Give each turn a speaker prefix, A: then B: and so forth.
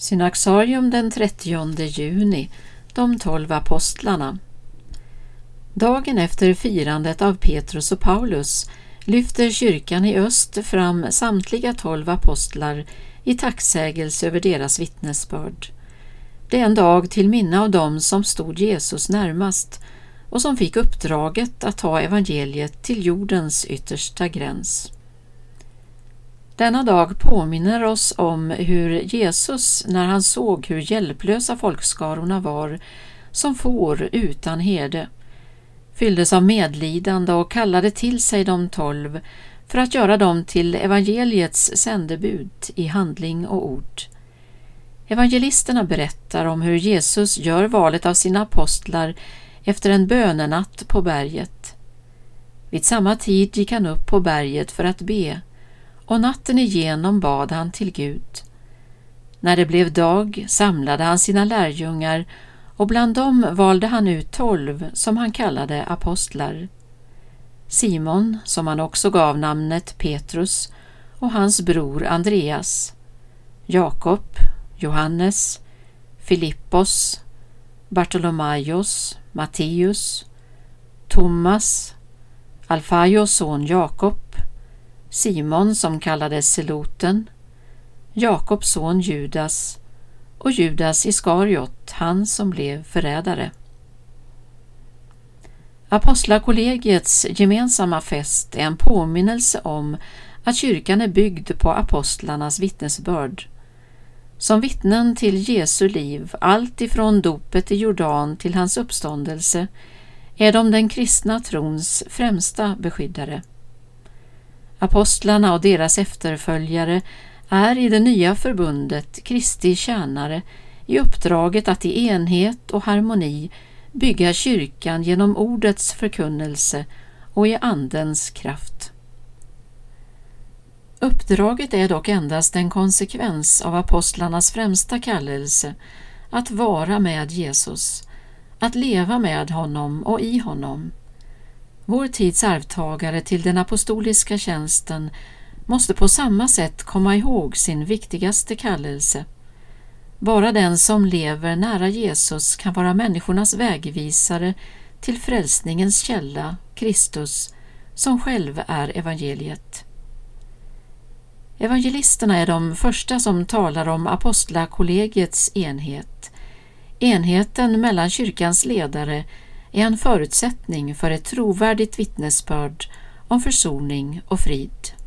A: Synaxarium den 30 juni, de tolv apostlarna. Dagen efter firandet av Petrus och Paulus lyfter kyrkan i öst fram samtliga tolv apostlar i tacksägelse över deras vittnesbörd. Det är en dag till minne av dem som stod Jesus närmast och som fick uppdraget att ta evangeliet till jordens yttersta gräns. Denna dag påminner oss om hur Jesus, när han såg hur hjälplösa folkskarorna var, som får utan herde, fylldes av medlidande och kallade till sig de tolv för att göra dem till evangeliets sändebud i handling och ord. Evangelisterna berättar om hur Jesus gör valet av sina apostlar efter en bönenatt på berget. Vid samma tid gick han upp på berget för att be och natten igenom bad han till Gud. När det blev dag samlade han sina lärjungar och bland dem valde han ut tolv som han kallade apostlar. Simon, som han också gav namnet Petrus, och hans bror Andreas, Jakob, Johannes, Filippos, Bartolomaios, Matteus, Thomas, Alfaios son Jakob, Simon som kallades Seloten, Jakobs son Judas och Judas Iskariot, han som blev förrädare. Apostlakollegiets gemensamma fest är en påminnelse om att kyrkan är byggd på apostlarnas vittnesbörd. Som vittnen till Jesu liv, allt ifrån dopet i Jordan till hans uppståndelse, är de den kristna trons främsta beskyddare. Apostlarna och deras efterföljare är i det nya förbundet Kristi tjänare i uppdraget att i enhet och harmoni bygga kyrkan genom ordets förkunnelse och i Andens kraft. Uppdraget är dock endast en konsekvens av apostlarnas främsta kallelse att vara med Jesus, att leva med honom och i honom. Vår tids arvtagare till den apostoliska tjänsten måste på samma sätt komma ihåg sin viktigaste kallelse. Bara den som lever nära Jesus kan vara människornas vägvisare till frälsningens källa, Kristus, som själv är evangeliet. Evangelisterna är de första som talar om apostlakollegiets enhet. Enheten mellan kyrkans ledare är en förutsättning för ett trovärdigt vittnesbörd om försoning och frid.